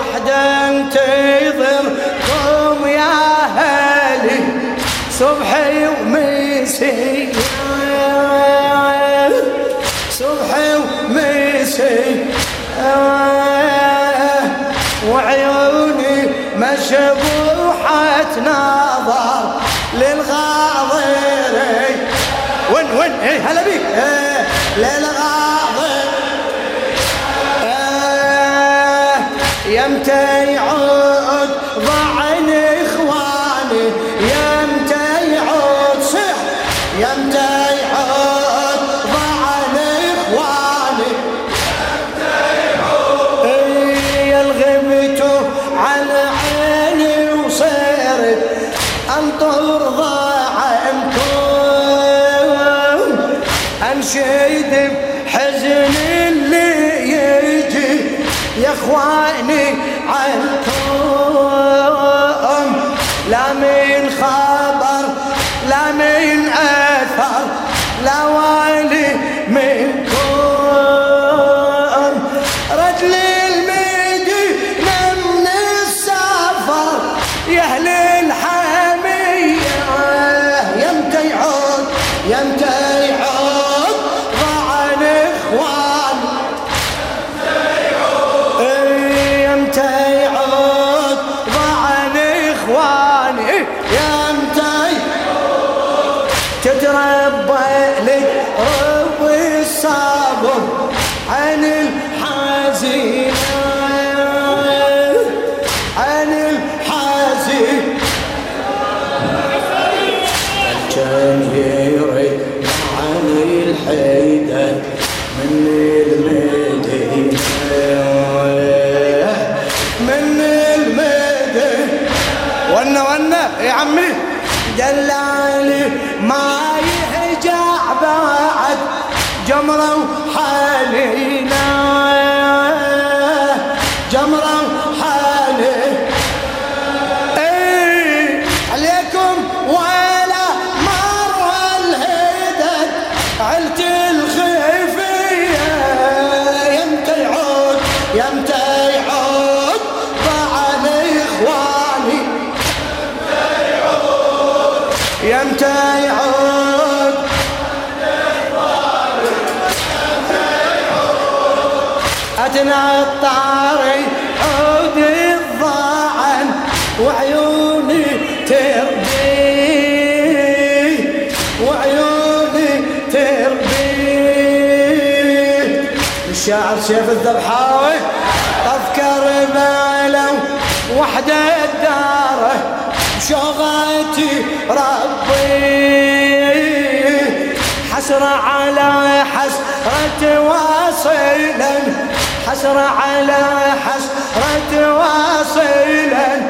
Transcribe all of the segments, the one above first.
وحدة انتظركم يا هلي صبحي ومسي صبحي ومسي وعيوني مشبوحة نظر للغاضري وين وين؟ إيه هلا بيك. إيه يمتى يعود ضعن إخواني. يمتى يعود صح. يمتى يعود ضعن إخواني. إيه الغبت على عيني وصيرت أنطر ضاعمكم انشد بحزن اللي يجي يا إخواني عنكم لا من خبر لا من أثر. كان يريد عن الحيدر من المدينة من المدينة ونا ونا يا عمي دلالي ما يهجع بعد جمرة وحالينا أتنا الطاري عود الضاعن وعيوني تربي وعيوني تربي. الشاعر سيف الذبحاوي أذكر مالو وحدة داره شغلتي ربي. حسرة على حسرة واصلا حسرة على حسرة واصلا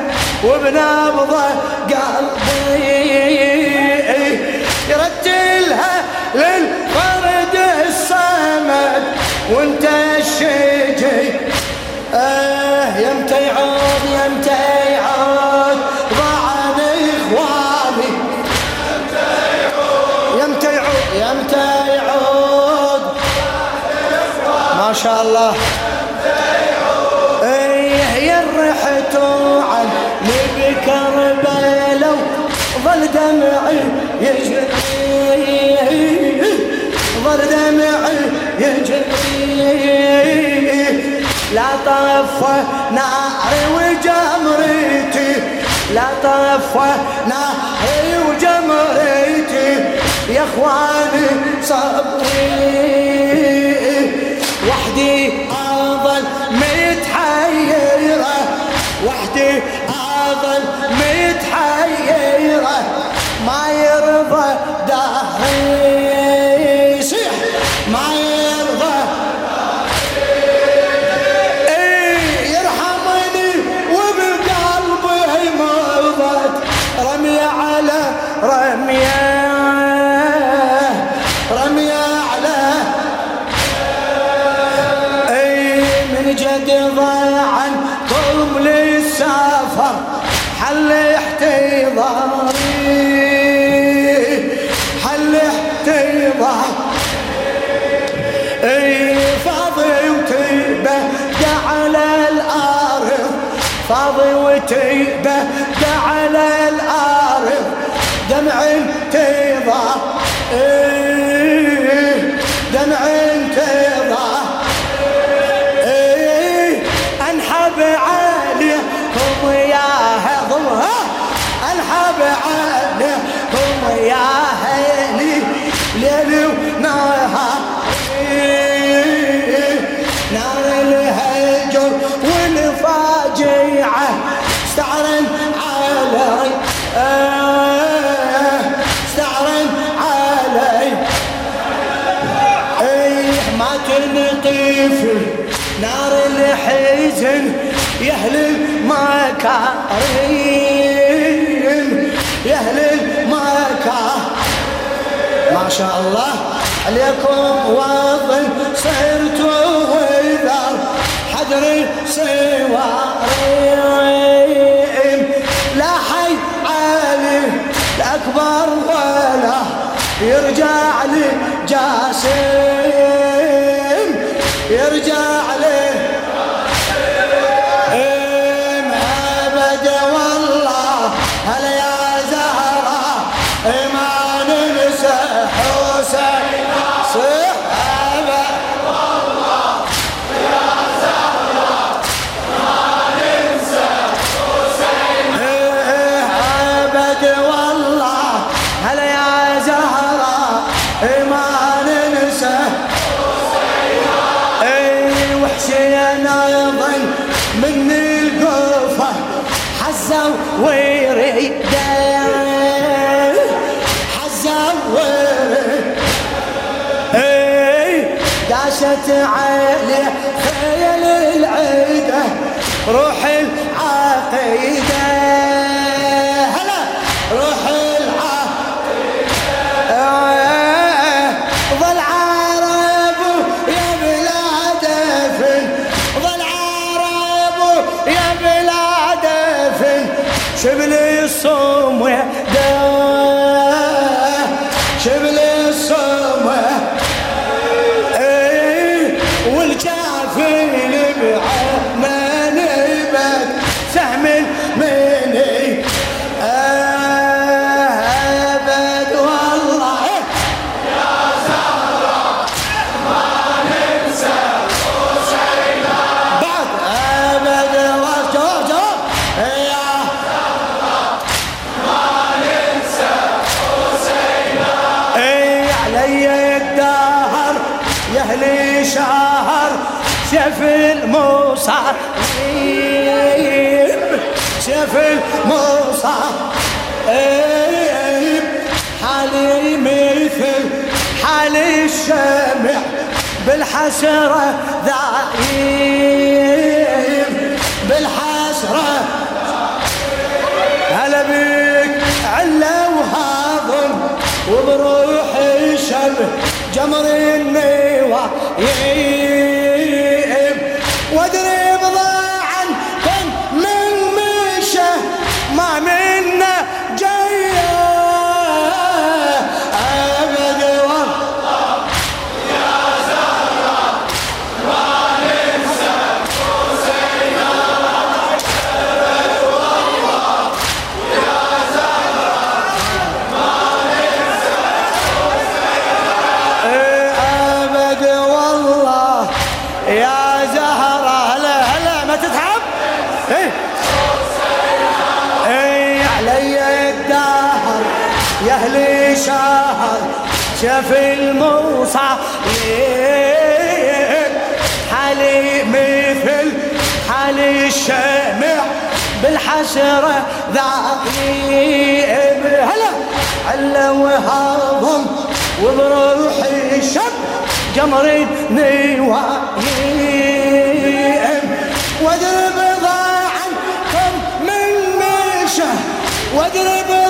وبنبضة قلبي ما شاء الله إيه يا رحت عن نبي كربلاء ظل دمعي يجري. ظل دمعي يجري. لا طفى ناري وجمرتي لا طفى ناري وجمرتي يا إخواني صبري. day وتيبة على الأرض دمع انتظار إيه دمع انتظار إيه أنحب عليكم يا هضمها أنحب عليكم يا يهل المكارم يهل المكارم ما شاء الله عليكم وظن صرت وذر حجر سوارين لا حي علي الأكبر ولا يرجع لي جاسم يرجع لي وريده اي داشت عليه خيل العيده روح اي حالي مثل حال الشمع بالحسرة ذايب بالحسرة. هلا بيك علا وهاضم وبروح الشمع جمر النوى شاف الموصى. حالي مثل حالي الشمع بالحسرة ذاقي هلا علا وهضم وبروحي شب جمر نوايم واضرب ضاعا من مشى واضرب